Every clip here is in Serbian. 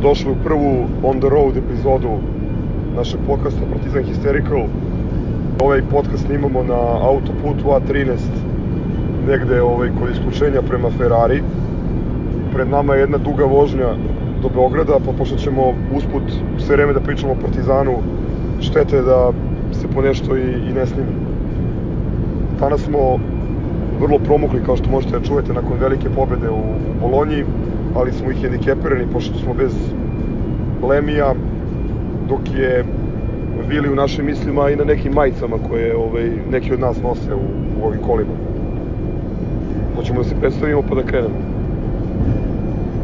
Dobrodošli u prvu On The Road epizodu našeg podcasta Partizan Hysterical. Ovaj podcast snimamo na autoputu A13, negde ovaj, kod isključenja prema Ferrari. Pred nama je jedna duga vožnja do Beograda, pa pošto ćemo usput sve vreme da pričamo o Partizanu, štete da se po nešto i, i ne snimi. Danas smo vrlo promukli, kao što možete da čujete, nakon velike pobede u, u Bolonji, ali smo ih hendikepirani, pošto smo bez Lemija, dok je Vili u našim mislima i na nekim majicama koje ovaj, neki od nas nose u, u ovim kolima. Hoćemo da se predstavimo pa da krenemo.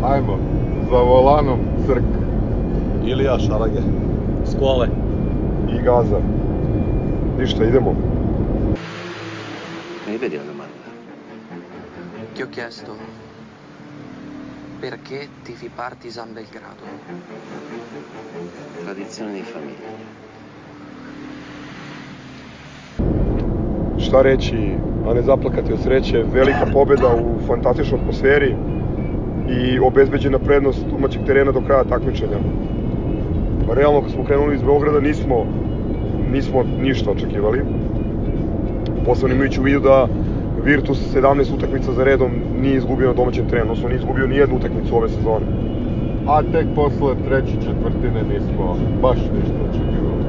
Ajmo, za volanom crk. Ilija Šarage. Skole. I Gaza. Ništa, idemo. Rivedi una domanda. Ti ho chiesto perché tifi Partizan Belgrado? Tradizione di famiglia. Šta reći, a ne zaplakati od sreće, velika pobeda u fantastičnoj atmosferi i obezbeđena prednost domaćeg terena do kraja takmičenja. Realno, kad smo krenuli iz Beograda, nismo, nismo ništa očekivali. Posebno imajući u vidu da Virtus 17 utakmica za redom nije izgubio na domaćem terenu, odnosno nije izgubio ni jednu utakmicu ove sezone. A tek posle treće četvrtine nismo baš ništa očekivali.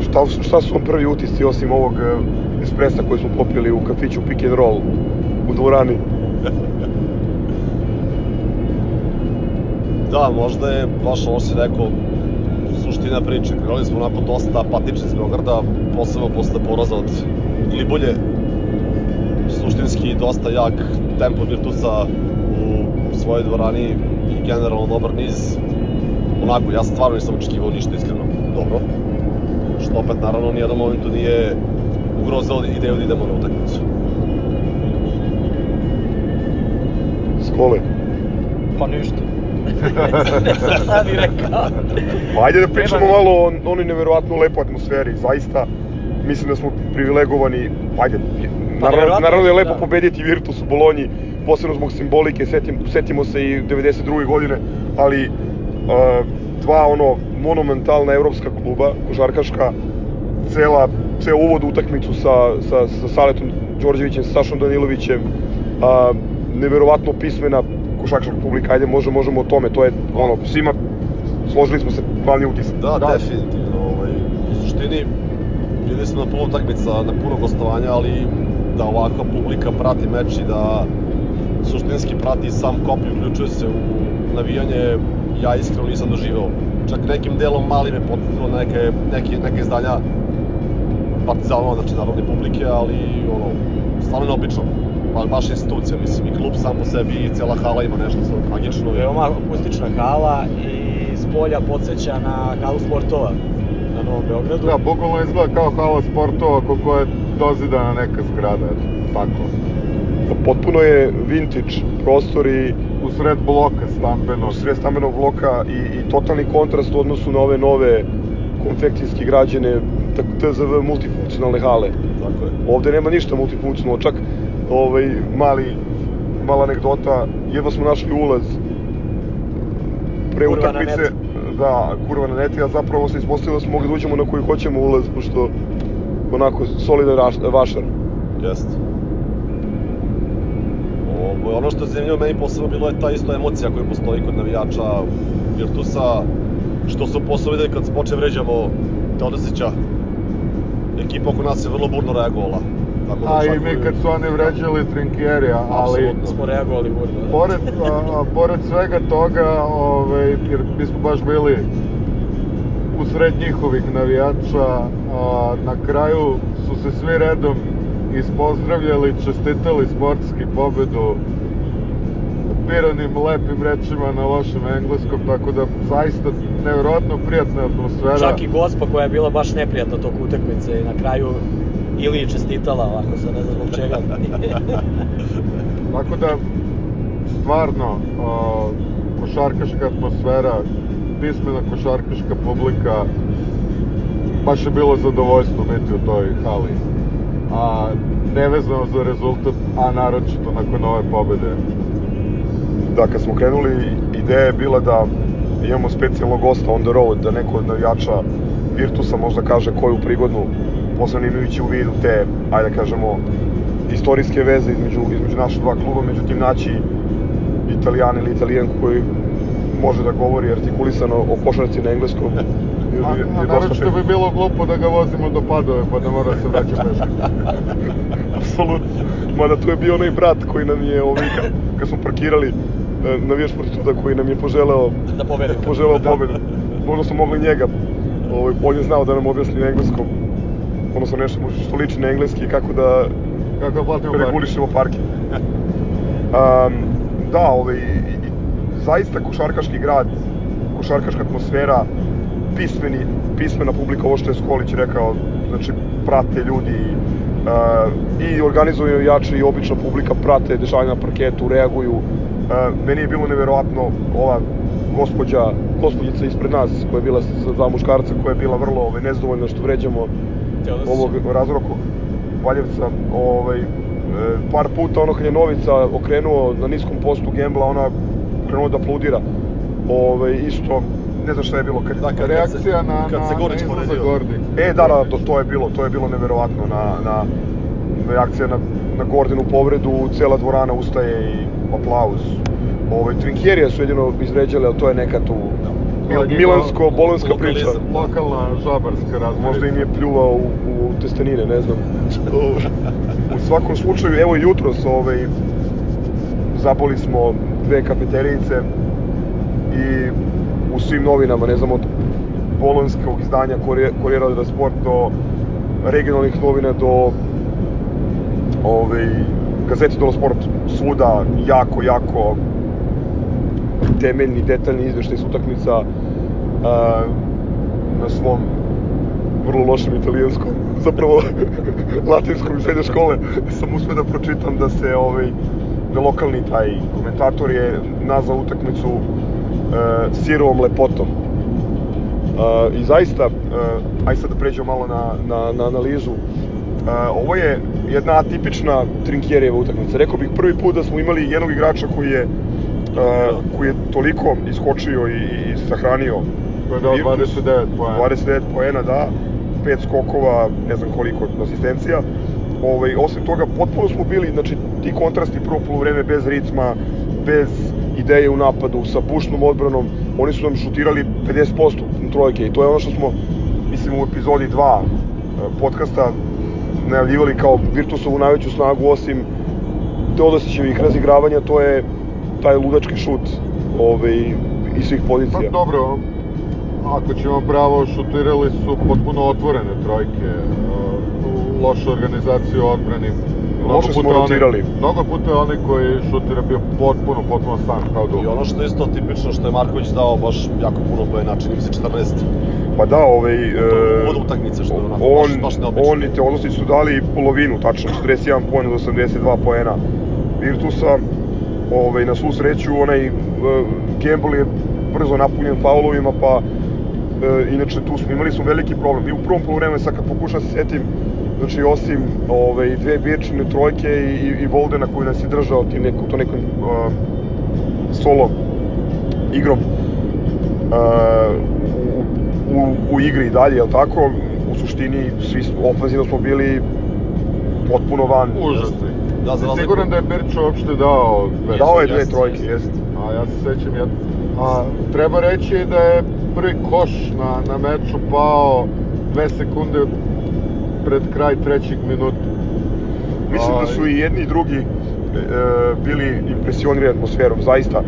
Šta, šta su vam prvi utisci osim ovog eh, espresa koji smo popili u kafiću Pick and Roll u dvorani? Da, možda je baš ovo si rekao suština priče. Krenuli smo onako dosta apatični iz Beograda, posebno posle poraza od Libulje. Suštinski dosta jak tempo Virtusa u svojoj dvorani i generalno dobar niz. Onako, ja stvarno nisam očekivao ništa iskreno. Dobro. Što opet, naravno, u nijednom momentu nije ugrozao ideju da idemo na utakmicu. Skole. Pa ništa. ne znam šta bi rekao. Pa ajde da pričamo Nema- malo o onoj neverovatno lepoj atmosferi. Zaista, mislim da smo privilegovani. Ajde, Pa naravno, neverovatno naravno je je, lepo da. pobediti Virtus u Bolonji, posebno zbog simbolike, setim, setimo se i 92. godine, ali uh, dva ono monumentalna evropska kluba, košarkaška, cela, ceo uvod u utakmicu sa, sa, sa Saletom Đorđevićem, sa Sašom Danilovićem, a, neverovatno pismena košarkaška publika, ajde može, možemo o tome, to je ono, svima složili smo se glavni utisak. Da, da, definitivno. Ovaj, u suštini, bili smo na puno utakmica, na puno gostovanja, ali da ovakva publika prati meč i da suštinski prati sam kop i uključuje se u navijanje, ja iskreno nisam doživeo. Čak nekim delom mali me podsjetilo neke, neke, neke izdanja Partizanova, znači narodne publike, ali ono, stvarno neobično. Ba, baš institucija, mislim, i klub sam po sebi i cela hala ima nešto svoj tragično. Veoma akustična hala i s polja podsjeća na halu sportova na Novom Beogradu. Da, bukvalno izgleda kao hala sportova koliko je dozidana neka zgrada, tako. Potpuno je vintage prostor i U sred bloka stambeno. u sred stambenog bloka i, i totalni kontrast u odnosu na ove nove konfekcijski građene TZV multifunkcionalne hale. Tako je. Ovde nema ništa multifunkcionalno, čak ovaj, mali, mala anegdota, jedva smo našli ulaz pre Kurva utakmice. Da, kurva na neti, a zapravo se ispostavilo da smo mogli da uđemo na koji hoćemo ulaz, pošto onako solidan raš- vašar. Jeste. Ovo, ono što je zanimljivo meni posebno bilo je ta isto emocija koja postoji kod navijača Virtusa, što su posebno videli kad se počne vređamo Teodosića. Ekipa oko nas je vrlo burno reagovala. Tako da A čak i mi kad su oni vređali Trinkjerija, ali Apsolutno. Smo reagovali burno. da. pored, a, a, pored svega toga, ovaj, jer mi smo baš bili u sred njihovih navijača, a, na kraju su se svi redom ispozdravljali, čestitali sportski pobedu biranim lepim rečima na lošem engleskom, tako da zaista nevjerojatno prijatna atmosfera. Čak i gospa koja je bila baš neprijatna tog utakmice i na kraju ili je čestitala ovako, sad ne znam zbog čega. Tako da, stvarno, o, košarkaška atmosfera, pismena košarkaška publika, baš je bilo zadovoljstvo biti u toj hali. A nevezano za rezultat, a naročito nakon ove pobede. Da, kad smo krenuli i ideja je bila da imamo specijalnog gosta on the road, da neko od navijača Virtusa možda kaže koju prigodnu, posebno imajući u vidu te, ajde da kažemo, istorijske veze između, između naša dva kluba, međutim naći italijan ili italijanku koji može da govori artikulisano o košarci na engleskom je, A, je, je a dosta naravno što teško. bi bilo glupo da ga vozimo do Padove pa da mora se vraća peške. Apsolutno. Mada tu je bio onaj brat koji nam je, ovaj, kad, kad smo parkirali, e, navijač Fortituda koji nam je poželeo, Da pobedimo. poželeo pobedu. Možda smo mogli njega, ovaj, on je znao da nam objasni na engleskom, odnosno nešto što liči na engleski, kako da Kako da regulišemo parking. Um, da, ovaj, zaista košarkaški grad, košarkaška atmosfera, pismeni, pismena publika, ovo što je Skolić rekao, znači prate ljudi uh, i organizuju navijači i obična publika prate dešavanja na parketu, reaguju. Uh, meni je bilo neverovatno ova gospođa, gospođica ispred nas koja je bila sa dva muškarca koja je bila vrlo ovaj, nezadovoljna što vređamo ovog razroku Valjevca, ovaj, e, par puta ono kad je Novica okrenuo na niskom postu Gembla, ona krenula da aplaudira. Ovaj, isto, ne znam šta je bilo. Kad, Da, kad, Reakcija kad se, na, kad na, se na Gorić izlazak povredio. Gordi. E, da, da, to, to je bilo, to je bilo neverovatno na, na reakcija na, na Gordinu povredu, cela dvorana ustaje i aplauz. Ovaj, Trinkjerija su jedino izvređali, ali to je neka tu njegov milansko-bolonska priča. Lokalna žabarska razmirica. Možda im je pljuvao u, u testenine, ne znam. u svakom slučaju, evo jutros ovaj, zaboli smo dve kafeterijice i u svim novinama, ne znam, od bolonskog izdanja Corriere dello Sport do regionalnih novina do ovaj, gazete dello Sport svuda jako, jako temeljni, detaljni izveštaj s utakmica a, na svom vrlo lošem italijanskom, zapravo latinskom iz srednje škole, sam uspio da pročitam da se ovaj, da lokalni taj komentator je nazvao utakmicu e, sirovom lepotom. E, I zaista, e, aj sad da pređemo malo na, na, na analizu, e, ovo je jedna atipična Trinkjerijeva utakmica. Rekao bih prvi put da smo imali jednog igrača koji je koji je toliko iskočio i, i, sahranio Koji je dao Virtus. 29 poena. 29 poena, da, pet skokova, ne znam koliko asistencija. Ovaj, osim toga, potpuno smo bili, znači, ti kontrasti prvo polovreme bez ritma, bez ideje u napadu, sa bušnom odbranom, oni su nam šutirali 50% trojke i to je ono što smo, mislim, u epizodi 2 podcasta najavljivali kao Virtusovu najveću snagu, osim Teodosićevih razigravanja, to je taj ludački šut ovaj, iz svih Pa pozicija. dobro, ako ćemo pravo, šutirali su potpuno otvorene trojke. Uh, loša organizacija u odbrani. Loše smo oni- rotirali. Mnogo puta je onaj koji šutira bio potpuno, potpuno sam, kao I dugo. ono što je isto tipično što je Marković dao baš jako puno poena, čini mi se 14. Pa da, ovaj... E, uvod utakmice, što je onako on, baš- baš neobično. On i Teodosić su dali polovinu, tačno 41 poen od 82 poena Virtusa. Ovaj, na svu sreću, onaj uh, Gamble je brzo napunjen faulovima, pa e, inače tu smo imali smo veliki problem. I u prvom poluvremenu, sad kad pokušam da se setim, znači osim ovaj, dve biječine trojke i, i, i Voldena koji nas je držao tim neko, to nekom uh, solo igrom uh, u, u, u igri i dalje, jel tako? U suštini, svi ofenzivno smo bili potpuno van. Užasni. Da, za razliku- siguran da je Birč uopšte dao dve? Dao je dve trojke, jeste. jest. A ja se sećam jedno. A treba reći da je prvi koš na, na meču pao dve sekunde pred kraj trećeg minuta. Mislim da su i jedni i drugi e, bili impresionirani atmosferom, zaista.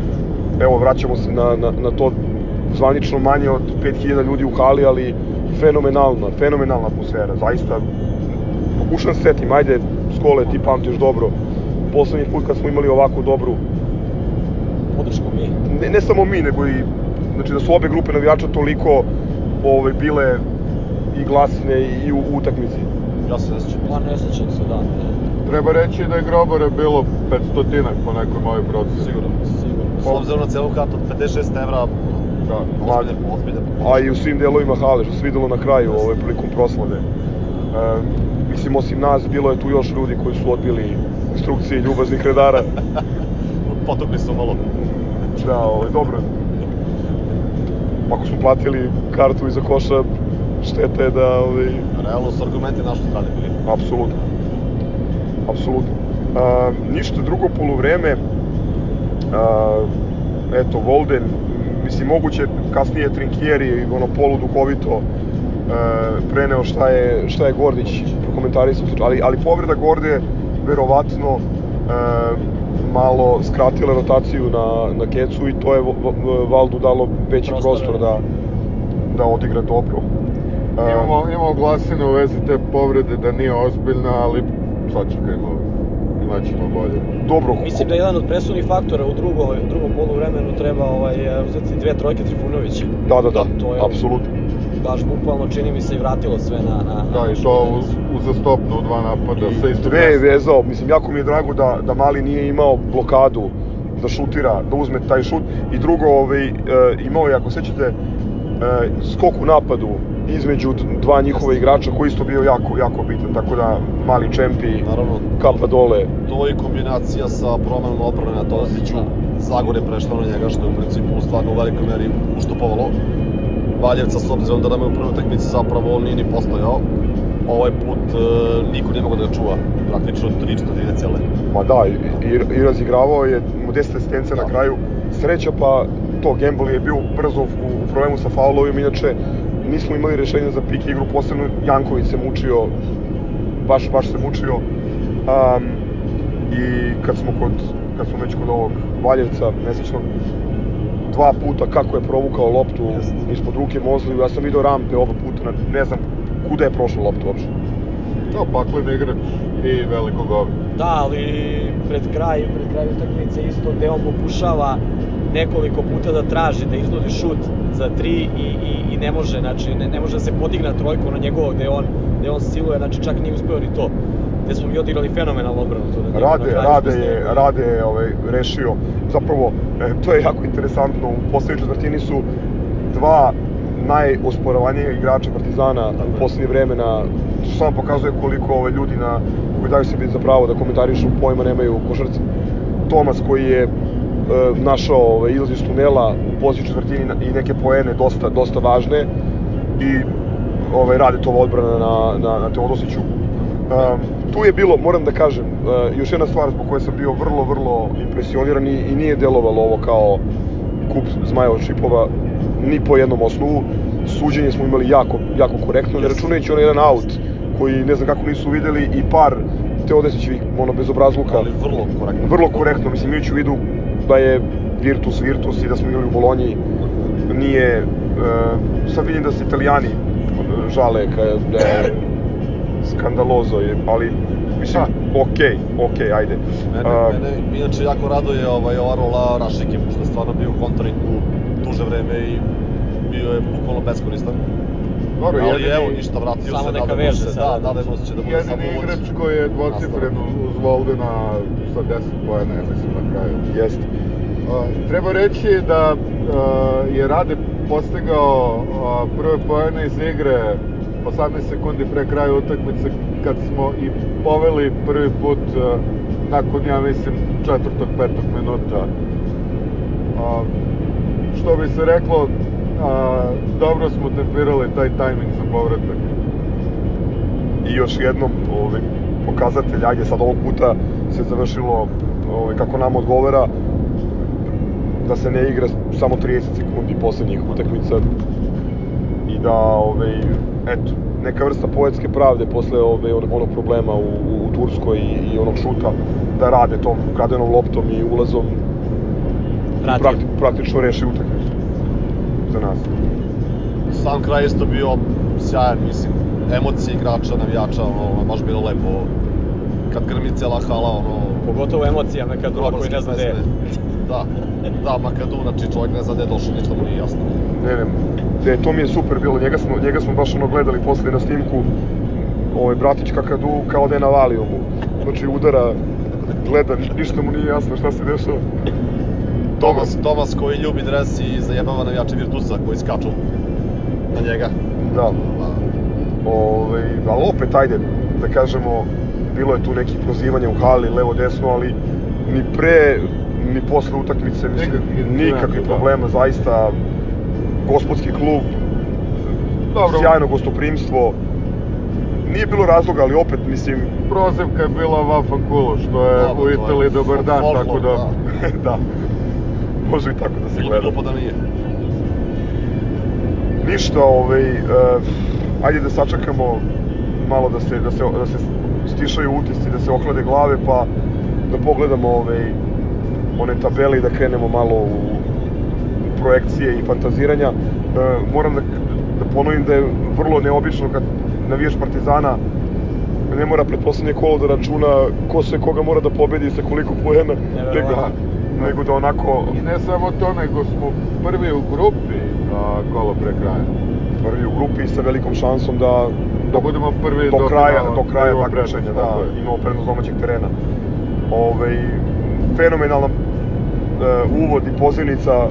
Evo, vraćamo se na, na, na to zvanično manje od 5000 ljudi u hali, ali fenomenalna, fenomenalna atmosfera, zaista. Pokušam se setim, ajde, skole, ti pamtiš dobro. Poslednji put kad smo imali ovako dobru, podršku mi. ne, ne samo mi, nego i, znači da su obe grupe navijača toliko ovaj, bile i glasne i u, u utakmici. Ja se ne sjećam. Pa ne sećam se, da. Treba reći da je grobara bilo 500 po nekoj mojoj proceni. Sigurno. Sigurno. S obzirom na celu kartu od 56 evra, Da. ozbiljne, ozbiljne. a i u svim delovima hale, što se videlo na kraju ovaj, prilikom proslave. E, mislim, osim nas, bilo je tu još ljudi koji su odbili instrukcije ljubaznih redara. Potukli su malo. Da, ovaj, dobro. Ako smo platili kartu iza koša, šteta je da, ovaj, Realno su argumenti našu strane bili. apsolutno. Apsolutno. A, ništa drugo poluvreme, a, eto, Volden, mislim, moguće kasnije Trinkieri, ono, poluduhovito, preneo šta je, šta je Gordić prokomentarisao, ali, ali povreda Gorde verovatno e, malo skratila rotaciju na, na Kecu i to je Valdu dalo veći prostor da, da odigra dobro. E, Imamo, imamo glasine u vezi te povrede da nije ozbiljna, ali sačekajmo, imaćemo bolje. dobro, Mislim da je jedan od presudnih faktora u drugom, u drugom poluvremenu treba ovaj, uzeti dve trojke Trifunovića. Da, da, da, To je apsolutno. Baš bukvalno čini mi se i vratilo sve na... na, na Da, i to uz, uzastopno u dva napada sa I istog dve je vezao, mislim, jako mi je drago da, da Mali nije imao blokadu da šutira, da uzme taj šut. I drugo, ovaj, e, imao je, ako sećate, e, skok u napadu između dva njihova igrača koji je isto bio jako, jako bitan. Tako da, Mali čempi, Naravno, kapa dole. to i kombinacija sa promenom odbrane na Todosiću, Zagor je prešao na njega, što je u principu stvarno u velikoj meri ustupovalo. Valjevca, s obzirom da nam je u prvoj utakmici zapravo nije ni postojao, ovaj put e, niko nije mogao da ga čuva, praktično tri četvrtine cele. Ma da, i, i, i razigravao je mu 10 asistencija na Da. kraju. Sreća pa to, Gamble je bio brzo u, u problemu sa faulovima, inače nismo imali rešenja za pik igru, posebno Janković se mučio, baš, baš se mučio. Um, I kad smo kod, kad smo već kod ovog Valjevca, nesečnog, dva puta kako je provukao loptu ispod ruke Mozliju, ja sam video rampe oba puta, na, ne znam kuda je prošla lopta uopšte. To paklen igrač i veliko govno. Da, ali pred kraj, pred kraj utakmice isto gde on pokušava nekoliko puta da traži, da iznudi šut za tri i, i, i ne može, znači ne, ne može da se podigne na trojku ono njegovo gde on, gde on siluje, znači čak nije uspeo ni to. Gde smo mi odigrali fenomenalnu odbranu tu. Da Rade, na Rade je, Rade je ovaj, rešio, zapravo, e, to je jako interesantno, u poslednjoj četvrtini su dva najosporavanija igrača Partizana u poslednje vreme na što samo pokazuje koliko ovaj, ljudi na, koji daju sebi za pravo da komentarišu pojma nemaju u košarci. Tomas koji je e, našao ovaj, izlaz iz tunela u posljednjoj četvrtini i neke poene dosta, dosta važne i ovaj, radi to odbrana na, na, na Teodosiću. Um, tu je bilo, moram da kažem, uh, još jedna stvar zbog koje sam bio vrlo, vrlo impresioniran i, i nije delovalo ovo kao kup zmaja od šipova ni po jednom osnovu. Suđenje smo imali jako, jako korektno, ne računajući onaj jedan aut koji ne znam kako nisu videli i par Teodesićevih ono bezobrazluka. Ali vrlo korektno. Vrlo korektno, mislim, imajući u vidu da je Virtus Virtus i da smo igrali u Bolonji, nije, uh, sad vidim da se italijani ono, žale ka- da je skandalozo, je, ali mislim, okej, okej, ajde. Mene, A, mene inače jako raduje ovaj, ova rola Rašike, što je stvarno bio u kontraringu duže vreme i bio je bukvalno beskoristan. Dobro, Ali jedini, evo, ništa, vratio Samo se, neka nadamo veže se, sada. da, nadamo se će da bude samo jedini uvoz. igrač koji je dvocifren uz Voldena sa 10 pojena, ja mislim, na kraju. Jeste. A, Treba reći da a, je Rade postigao a, prve pojene iz igre 18 sekundi pre kraja utakmice kad smo i poveli prvi put a, nakon, ja mislim, četvrtog, petog minuta. Što bi se reklo, a, dobro smo tempirali taj tajming za povratak. I još jednom ovaj, pokazatelj, ajde sad ovog puta se završilo ovaj, kako nam odgovara da se ne igra samo 30 sekundi poslednjih utakmica i da ovaj, eto, neka vrsta poetske pravde posle ovaj, onog, problema u, u, u Turskoj i, i onog šuta da rade tom kradenom loptom i ulazom Vratio. prakti, praktično reši utakmicu za nas. Sam kraj isto bio sjajan, mislim, emocije igrača, navijača, ono, baš bilo lepo. Kad grmi cela hala, ono, Pogotovo emocija Mekadua koji ne zna gde. Da, da, Makadu, znači čovjek ne zna gde je došao, ništa mu nije jasno. Ne, ne, ne, to mi je super bilo, njega smo, njega smo baš ono gledali posle na snimku, ovaj bratić kakadu kao da je na valijumu, znači udara, gleda, ništa mu nije jasno šta se dešava. Tomas, Tomas koji ljubi dres i zajebava navijače Virtusa koji skaču na njega. Da, Pa, ovaj, ali opet, ajde, da kažemo, bilo je tu nekih prozivanja u hali, levo, desno, ali ni pre, ni posle utakmice, mislim, Nikakvih nikakvih da. problema, zaista gospodski klub, Dobro, sjajno gostoprimstvo. Nije bilo razloga, ali opet, mislim, prozivka je bila Vafankulu, što je Dobro, u Italiji dobar dan, folklor, tako da... da, može i tako da se Bilo gleda. glupo da nije. Ništa, ovaj, uh, ajde da sačekamo malo da se, da se, da se stišaju utisci, da se ohlade glave, pa da pogledamo ovaj, one tabele i da krenemo malo u projekcije i fantaziranja. Uh, moram da, da ponovim da je vrlo neobično kad navijač Partizana ne mora pred poslednje kolo da računa ko sve koga mora da pobedi sa koliko poena, nego, nego da onako I ne samo to, nego smo prvi u grupi a, kolo pre kraja. prvi u grupi sa velikom šansom da Da budemo prvi do, do kraja, do da kraja takmičenja, da, je. imamo prednost domaćeg terena. Ovaj fenomenalan uh, uvod i pozivnica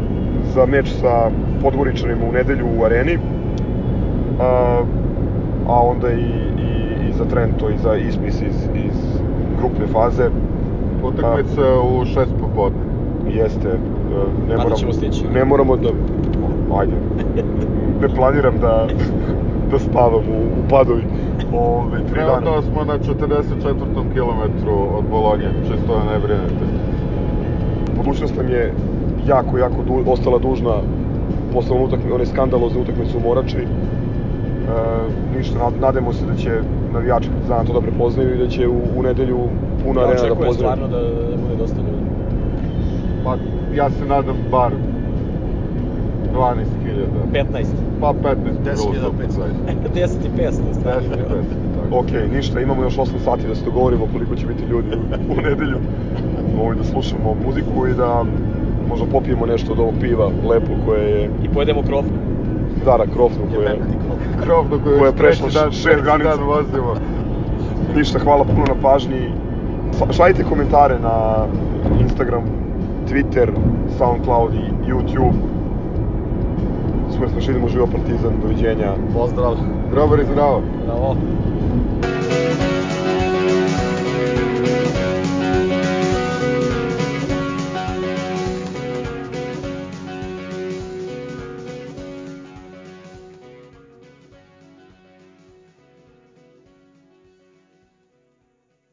za meč sa Podgoričanima u nedelju u areni. Uh, a onda i, i, i za Trento i za ispis iz, iz grupne faze. Utakmica u šest popodne. Jeste, uh, ne moramo, ćemo stići. ne moramo da, ajde, ne planiram da, da spavam u, u Padovi ove, tri dana. Trenutno smo na 44. kilometru od Bolonje, čisto da ne brinete. Budućnost nam je jako, jako du, ostala dužna posle one, utakmi, one skandalozne utakmice u Morači. E, ništa, nad, nadamo se da će navijači Partizana to da prepoznaju i da će u, u nedelju puna Ja arena da očekujem pozdravlja. stvarno da, da bude dosta ljudi. Pa ja se nadam bar 12.000. 15. Pa 15 bi bilo 10.500. super zaista. 10 i 500, 10 stvarno. i 500, tako. Ok, ništa, imamo još 8 sati da se dogovorimo koliko će biti ljudi u, u nedelju. Ovaj, da slušamo muziku i da možda popijemo nešto od ovog piva lepo koje je I pojedemo krofnu. Dara Krofnu koje je koju Koja je već prešla šest granica. vozimo. Ništa, hvala puno na pažnji. Šaljite komentare na Instagram, Twitter, Soundcloud i YouTube. Super smo šidimo živo Partizan, doviđenja. Pozdrav. Grobar i zdravo. Bravo.